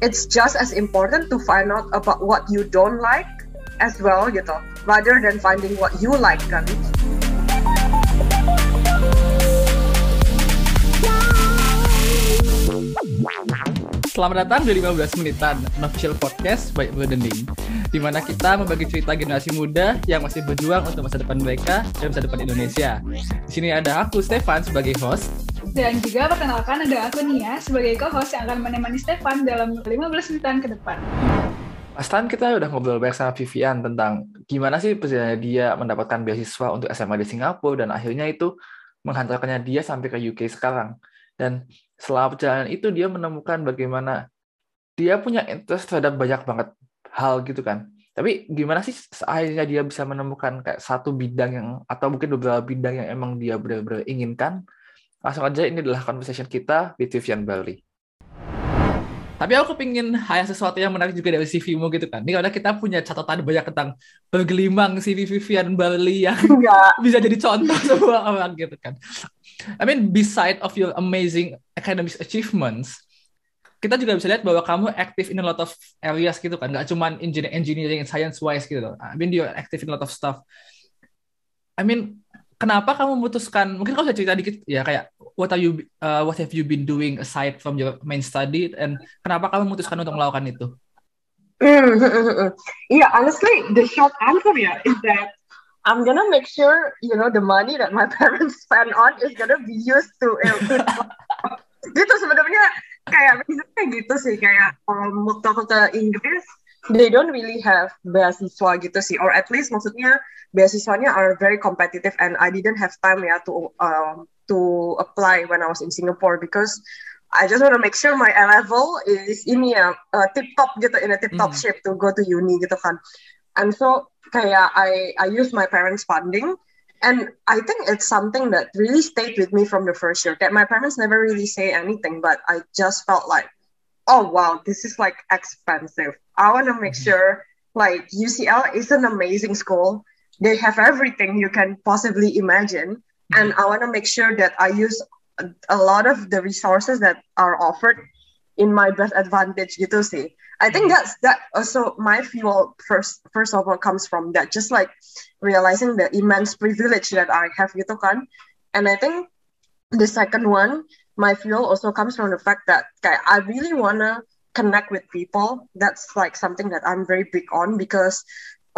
it's just as important to find out about what you don't like as well gitu rather than finding what you like kan Selamat datang di 15 menitan official podcast by Broadening di mana kita membagi cerita generasi muda yang masih berjuang untuk masa depan mereka dan masa depan Indonesia. Di sini ada aku Stefan sebagai host dan juga perkenalkan ada aku Nia sebagai co-host yang akan menemani Stefan dalam 15 menitan ke depan. Pastan kita udah ngobrol banyak sama Vivian tentang gimana sih perjalanannya dia mendapatkan beasiswa untuk SMA di Singapura dan akhirnya itu menghantarkannya dia sampai ke UK sekarang. Dan selama perjalanan itu dia menemukan bagaimana dia punya interest terhadap banyak banget hal gitu kan. Tapi gimana sih akhirnya dia bisa menemukan kayak satu bidang yang atau mungkin beberapa bidang yang emang dia benar-benar inginkan Langsung aja ini adalah conversation kita with Vivian Bali. Tapi aku kepingin hanya sesuatu yang menarik juga dari CV-mu gitu kan. Ini karena kita punya catatan banyak tentang bergelimang CV Vivian Bali yang Enggak. bisa jadi contoh semua orang gitu kan. I mean, beside of your amazing academic achievements, kita juga bisa lihat bahwa kamu aktif in a lot of areas gitu kan. Gak cuma engineering, engineering and science wise gitu. I mean, you're active in a lot of stuff. I mean, kenapa kamu memutuskan mungkin kamu bisa cerita dikit ya kayak what are you uh, what have you been doing aside from your main study and kenapa kamu memutuskan untuk melakukan itu? Mm, yeah, honestly, the short answer yeah is that I'm gonna make sure you know the money that my parents spend on is gonna be used to. gitu sebenarnya kayak kayak gitu sih kayak um, waktu aku ke Inggris they don't really have beasiswa gitu sih or at least maksudnya beasiswanya are very competitive and I didn't have time ya to um, to apply when I was in Singapore because I just want to make sure my A level is ini ya uh, tip top gitu in a tip top mm. shape to go to uni gitu kan and so kayak I I use my parents funding and I think it's something that really stayed with me from the first year. That my parents never really say anything, but I just felt like oh wow, this is like expensive. I want to make mm-hmm. sure like UCL is an amazing school. They have everything you can possibly imagine. Mm-hmm. And I want to make sure that I use a, lot of the resources that are offered in my best advantage gitu sih. I think mm-hmm. that's that also my fuel first first of all comes from that just like realizing the immense privilege that I have gitu kan. And I think the second one my fuel also comes from the fact that I really wanna connect with people. That's like something that I'm very big on because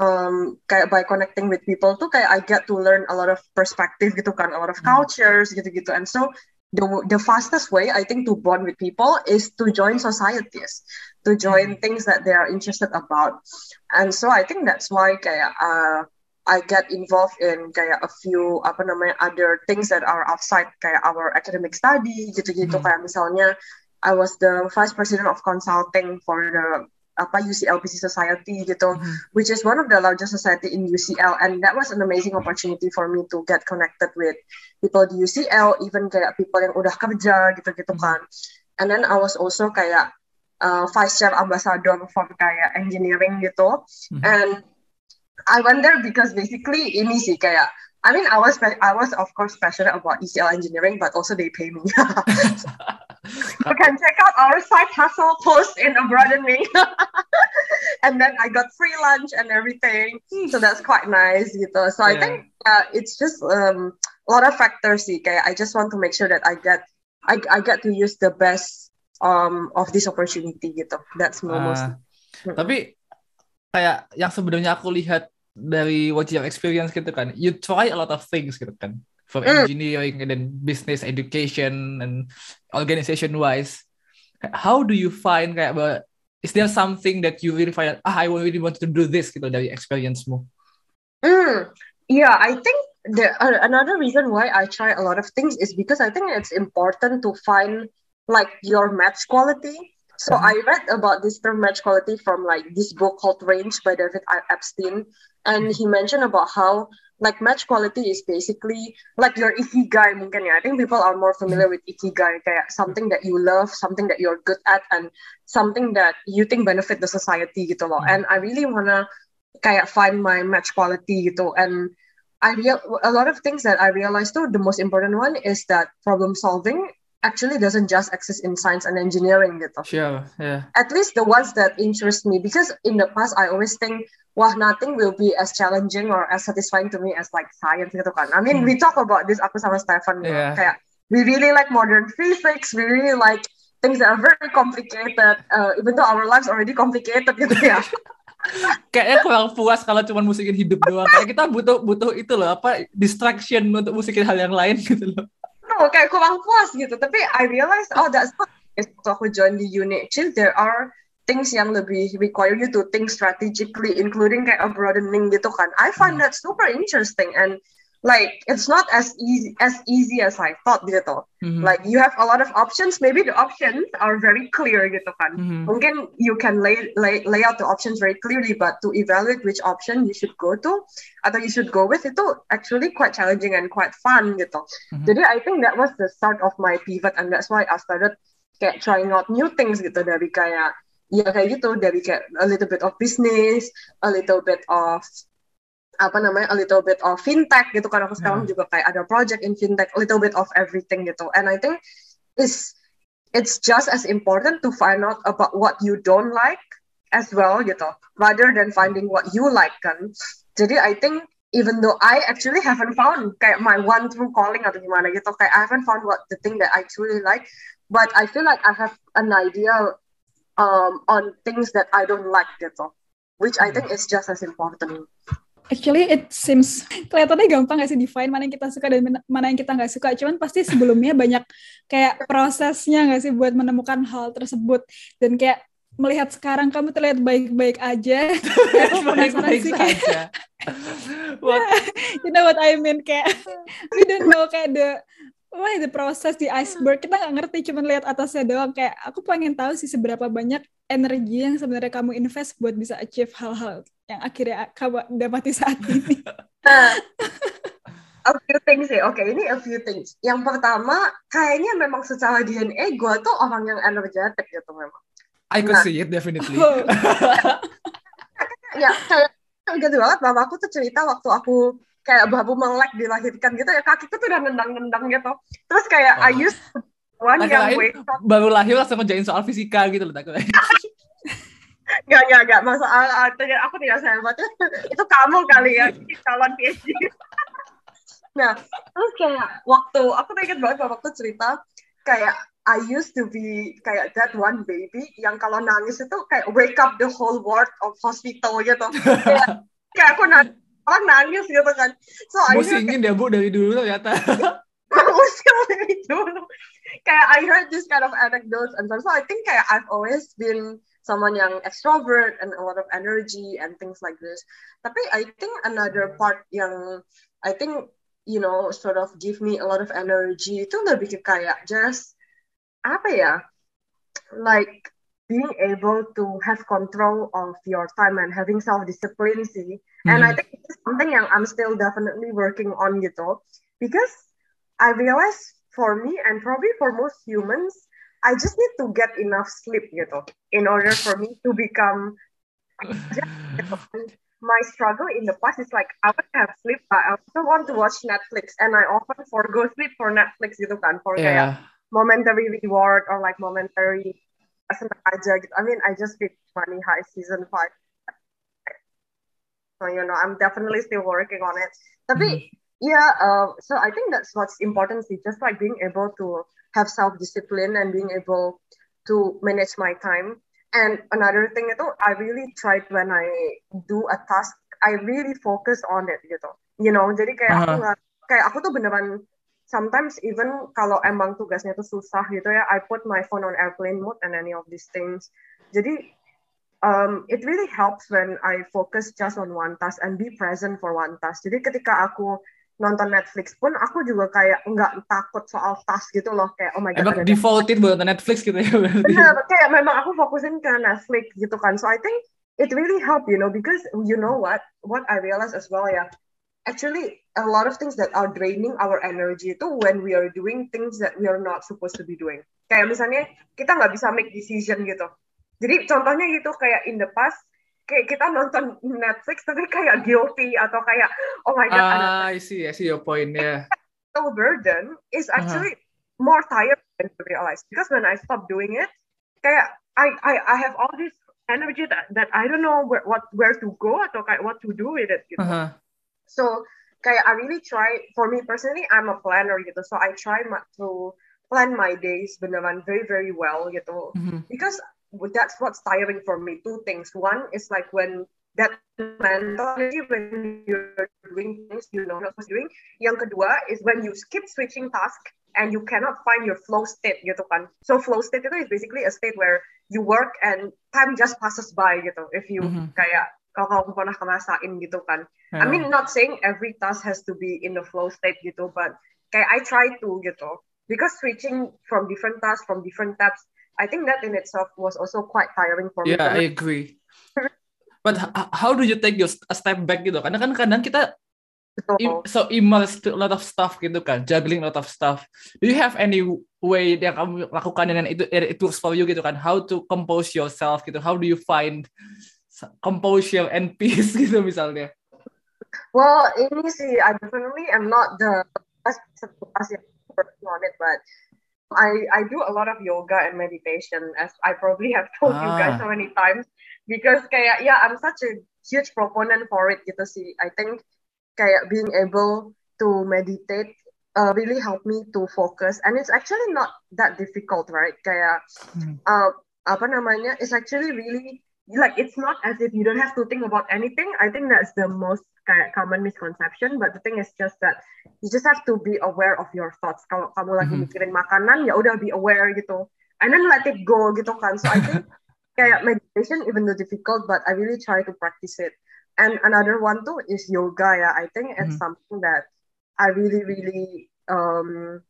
um kayak by connecting with people tuh kayak I get to learn a lot of perspective gitu kan, a lot of hmm. cultures gitu-gitu. And so the the fastest way I think to bond with people is to join societies, to join hmm. things that they are interested about. And so I think that's why kayak uh, I get involved in kayak a few apa namanya other things that are outside kayak our academic study gitu-gitu hmm. kayak misalnya I was the vice president of consulting for the apa UCL Business Society gitu, hmm. which is one of the largest society in UCL, and that was an amazing opportunity for me to get connected with people di UCL, even kayak people yang udah kerja gitu-gitu kan. And then I was also kayak uh, vice chair ambassador for kayak engineering gitu, hmm. and I went there because basically ini sih kayak I mean I was I was of course passionate about ECL engineering but also they pay me. you can check out our side hustle post in a broadening. and then I got free lunch and everything. So that's quite nice gitu. So yeah. I think uh, it's just um, a lot of factors kayak I just want to make sure that I get I, I get to use the best um, of this opportunity gitu. That's most. Uh, tapi kayak yang sebenarnya aku lihat dari what your experience gitu kan, you try a lot of things gitu kan, for mm. engineering and then business education and organization wise. How do you find kayak but is there something that you really find ah I really want to do this gitu dari experience-mu? Mm. Yeah, I think the uh, another reason why I try a lot of things is because I think it's important to find like your match quality So. I read about this term match quality from like this book called Range by David Epstein, and he mentioned about how like match quality is basically like your ikigai mungkin ya. I think people are more familiar with ikigai kayak something that you love, something that you're good at, and something that you think benefit the society gitu loh. And I really wanna kayak find my match quality gitu. And I real a lot of things that I realized too. The most important one is that problem solving actually doesn't just exist in science and engineering gitu. Sure, yeah. At least the ones that interest me because in the past I always think wah nothing will be as challenging or as satisfying to me as like science gitu kan. I mean Hmm. we talk about this aku sama Stefan Yeah. kayak we really like modern physics, we really like things that are very complicated uh, even though our lives already complicated gitu ya. Kayaknya kurang puas kalau cuma musikin hidup doang. Kayak kita butuh butuh itu loh apa distraction untuk musikin hal yang lain gitu loh. No, kayak kurang puas gitu. Tapi I realize, oh that's not waktu aku join di unit chill, there are things yang lebih require you to think strategically, including kayak a broadening gitu kan. I find that super interesting and like it's not as easy as easy as I thought gitu. Mhm. Like you have a lot of options. Maybe the options are very clear gitu kan. Mhm. Mungkin you can lay, lay lay out the options very clearly, but to evaluate which option you should go to atau you should go with itu actually quite challenging and quite fun gitu. Mhm. Jadi I think that was the start of my pivot and that's why I started kayak trying out new things gitu dari kayak ya kayak gitu dari kayak a little bit of business, a little bit of apa namanya a little bit of fintech gitu kan. Aku sekarang juga kayak ada project in fintech a little bit of everything gitu. And I think it's it's just as important to find out about what you don't like as well gitu. Rather than finding what you like kan. Jadi I think even though I actually haven't found kayak my one true calling atau gimana gitu kayak I haven't found what the thing that I truly like but I feel like I have an idea um, on things that I don't like gitu. Which I think is just as important Actually, it seems kelihatannya gampang gak sih define mana yang kita suka dan mana yang kita nggak suka. Cuman pasti sebelumnya banyak kayak prosesnya nggak sih buat menemukan hal tersebut. Dan kayak melihat sekarang kamu terlihat baik-baik aja. Kayak aku penasaran Baik-baik sih kayak. What? you know what I mean kayak we don't know kayak the why the process di iceberg kita nggak ngerti cuman lihat atasnya doang kayak aku pengen tahu sih seberapa banyak energi yang sebenarnya kamu invest buat bisa achieve hal-hal yang akhirnya kamu dapati saat ini. A few things sih. Oke, ini a few things. Yang pertama, kayaknya memang secara DNA gue tuh orang yang energetik gitu memang. I could Nah. see it definitely. Oh, Ya, kayak gitu banget. Mama aku tuh cerita waktu aku kayak babu melek dilahirkan gitu ya, kakiku tuh udah nendang-nendang gitu. Terus kayak I Oh. used to be one yang lain baru lahir langsung ngerjain soal fisika gitu loh takutnya. Gak, gak, gak. Masalah, aku tidak sehebat itu. Itu kamu kali ya, calon PhD. nah, terus kayak waktu, aku tuh inget banget waktu cerita, kayak I used to be kayak that one baby yang kalau nangis itu kayak wake up the whole ward of hospital gitu. kayak, kayak aku nangis, orang nangis gitu kan. So heard Musingin dia bu dari dulu ternyata. usil dari dulu. Kayak I heard this kind of anecdotes and so I think kayak I've always been someone yang extrovert and a lot of energy and things like this. Tapi I think another part yang I think you know sort of give me a lot of energy itu lebih ke kayak just apa ya like being able to have control of your time and having self discipline sih. And I Mhm. think it's something yang I'm still definitely working on gitu. Because I realize for me and probably for most humans, I just need to get enough sleep gitu in order for me to become my struggle in the past is like I want to have sleep but I also want to watch Netflix and I often forgo sleep for Netflix gitu kan for kayak Yeah. momentary reward or like momentary senang aja gitu. I mean I just picked Money High season 5 so you know I'm definitely still working on it. Tapi yeah uh, so I think that's what's important sih. Just like being able to have self discipline and being able to manage my time. And another thing itu I really tried when I do a task I really focus on it gitu. You know jadi kayak aku Uh-huh. nggak kayak aku tuh beneran sometimes even kalau emang tugasnya tuh susah gitu ya I put my phone on airplane mode and any of these things. Jadi um, it really helps when I focus just on one task and be present for one task. Jadi ketika aku nonton Netflix pun aku juga kayak nggak takut soal task gitu loh. Kayak oh my god Emang defaulted buat nonton Netflix gitu ya berarti. benar kayak memang aku fokusin ke Netflix gitu kan. So I think it really help you know because you know what? What I realize as well ya actually a lot of things that are draining our energy itu when we are doing things that we are not supposed to be doing. Kayak misalnya kita nggak bisa make decision gitu jadi contohnya gitu kayak in the past kayak kita nonton Netflix tapi kayak guilty atau kayak oh my god Ah, I see, I see your point ya. mental burden is actually more tired to realize because when I stopped doing it, kayak I I I have all this energy that, that I don't know where what where to go atau kayak what to do with it gitu. Uh-huh. So kayak I really try for me personally I'm a planner gitu. So I try to plan my days beneran very very well gitu. Mhm. Because that's what's tiring for me. Two things. One is like when that mental energy when you're doing things you know not supposed doing. Yang kedua is when you keep switching task and you cannot find your flow state gitu kan. So flow state itu is basically a state where you work and time just passes by gitu. If you Mhm. kayak kalau kamu pernah ngerasain gitu kan. I mean not saying every task has to be in the flow state gitu, but kayak I try to gitu. Because switching from different tasks from different tabs, I think that in itself was also quite tiring for me. Yeah, I agree. But how do you take your a step back gitu? Karena kan kadang kita Betul. so immersed to a lot of stuff gitu kan, juggling a lot of stuff. Do you have any way yang kamu lakukan dengan itu it works for you gitu kan? How to compose yourself gitu? How do you find composure and peace gitu misalnya? Well, ini sih, I definitely am not the best person yang working on it, but I I do a lot of yoga and meditation, as I probably have told you Ah. guys so many times, because kayak yeah, I'm such a huge proponent for it gitu sih. I think kayak being able to meditate uh, really helped me to focus, and it's actually not that difficult, right? Kayak Hmm. uh, apa namanya? It's actually really like it's not as if you don't have to think about anything. I think that's the most kayak common misconception. But the thing is just that you just have to be aware of your thoughts. Kalau kamu lagi Mhm. mikirin makanan, ya udah be aware gitu, and then let it go gitu kan. So I think kayak meditation even though difficult, but I really try to practice it. And another one too is yoga. Yeah, I think it's Mhm. something that I really really um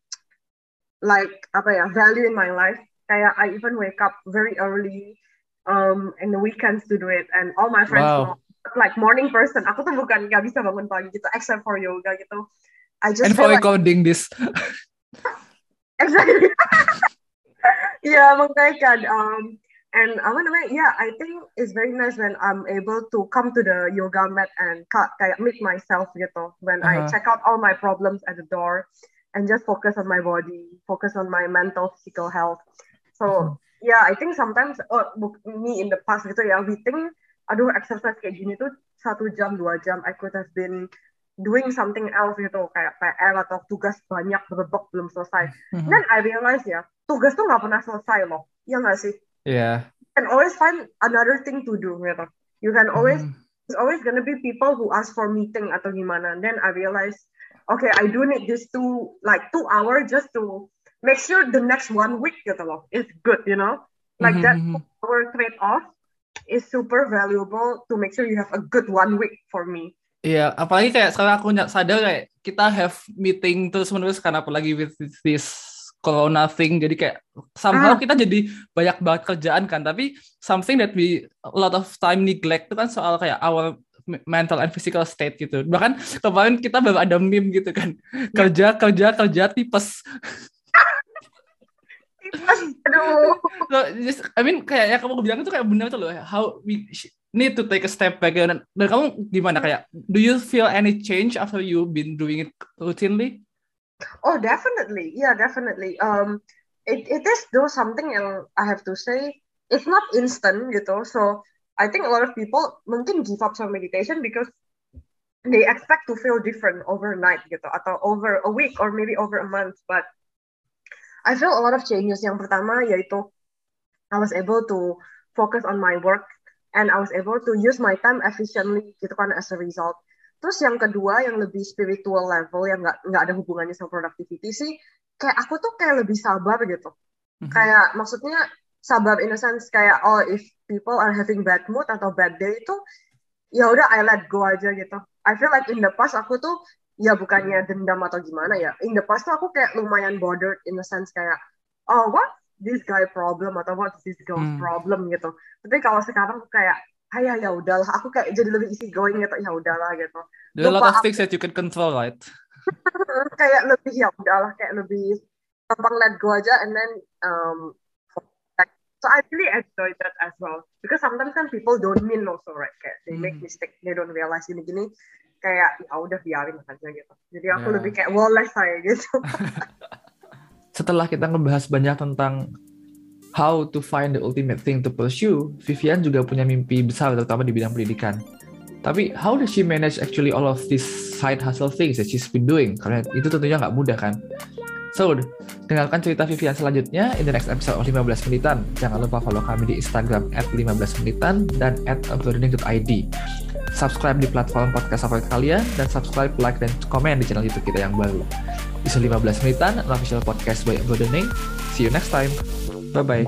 like apa ya value in my life. Kayak I even wake up very early um in the weekends to do it, and all my friends Wow. know like morning person. Aku tuh bukan nggak bisa bangun pagi gitu, except for yoga gitu. I just And for like recording this, exactly. yeah, makanya kan. Um, and apa namanya? Yeah, I think it's very nice when I'm able to come to the yoga mat and ka- kayak meet myself gitu. When I Uh-huh. check out all my problems at the door and just focus on my body, focus on my mental, physical health. So Mhm. yeah, I think sometimes oh, me in the past gitu ya, we think aduh exercise kayak gini tuh satu jam dua jam I could have been doing something else gitu kayak PR atau tugas banyak berebek belum selesai. Mhm. Then I realize ya tugas tuh nggak pernah selesai loh, ya nggak sih? yeah. You can always find another thing to do gitu. You can always Mhm. there's always gonna be people who ask for meeting atau gimana. Then I realize, okay, I do need this two like two hour just to make sure the next one week gitu loh is good, you know? Like Mhm, that mhm. hour trade off is super valuable to make sure you have a good one week for me. Iya, apalagi kayak sekarang aku sadar kayak kita have meeting terus menerus karena apalagi with this corona thing. Jadi kayak somehow Ah. kita jadi banyak banget kerjaan kan. Tapi something that we a lot of time neglect itu kan soal kayak our me- mental and physical state gitu. Bahkan kemarin kita baru ada meme gitu kan. Kerja kerja kerja tipes Aduh. so, just, I mean kayak yang kamu bilang itu kayak benar tuh loh how we need to take a step back dan, dan kamu gimana kayak do you feel any change after you been doing it routinely Oh, definitely. Yeah, definitely. Um, it, it is though something yang I have to say, it's not instant gitu. So I think a lot of people mungkin give up some meditation because they expect to feel different overnight gitu atau over a week or maybe over a month. But I feel a lot of changes. Yang pertama yaitu I was able to focus on my work and I was able to use my time efficiently gitu kan as a result. Terus yang kedua yang lebih spiritual level yang nggak nggak ada hubungannya sama productivity sih, kayak aku tuh kayak lebih sabar gitu. Mhm. Kayak maksudnya sabar in a sense kayak oh if people are having bad mood atau bad day itu ya udah I let go aja gitu. I feel like in the past aku tuh ya bukannya dendam atau gimana ya. In the past tuh aku kayak lumayan bothered in a sense kayak oh what? This guy problem atau what this girl's Hmm. problem? gitu. Tapi kalau sekarang tuh kayak ayah ya udahlah. Aku kayak jadi lebih easy going gitu ya udahlah gitu. There are a lot of things that you can control right? Kayak lebih ya udahlah kayak lebih gampang let go aja and then um so I really enjoy that as well. Because sometimes kan people don't mean also right? Kayak they make Hmm. mistake they don't realize ini gini kayak ya udah biarin aja gitu jadi aku Yeah. lebih kayak woles saya gitu setelah kita ngebahas banyak tentang how to find the ultimate thing to pursue, Vivian juga punya mimpi besar terutama di bidang pendidikan. Tapi how does she manage actually all of these side hustle things that she's been doing? Karena itu tentunya nggak mudah kan. So, dengarkan cerita Vivian selanjutnya in the next episode of 15 menitan. Jangan lupa follow kami di Instagram at 15 menitan dan at uploading.id. Subscribe di platform podcast favorit kalian dan subscribe, like, dan komen di channel YouTube kita yang baru. Isu 15 menitan, official podcast by Uploading. See you next time. Bye-bye.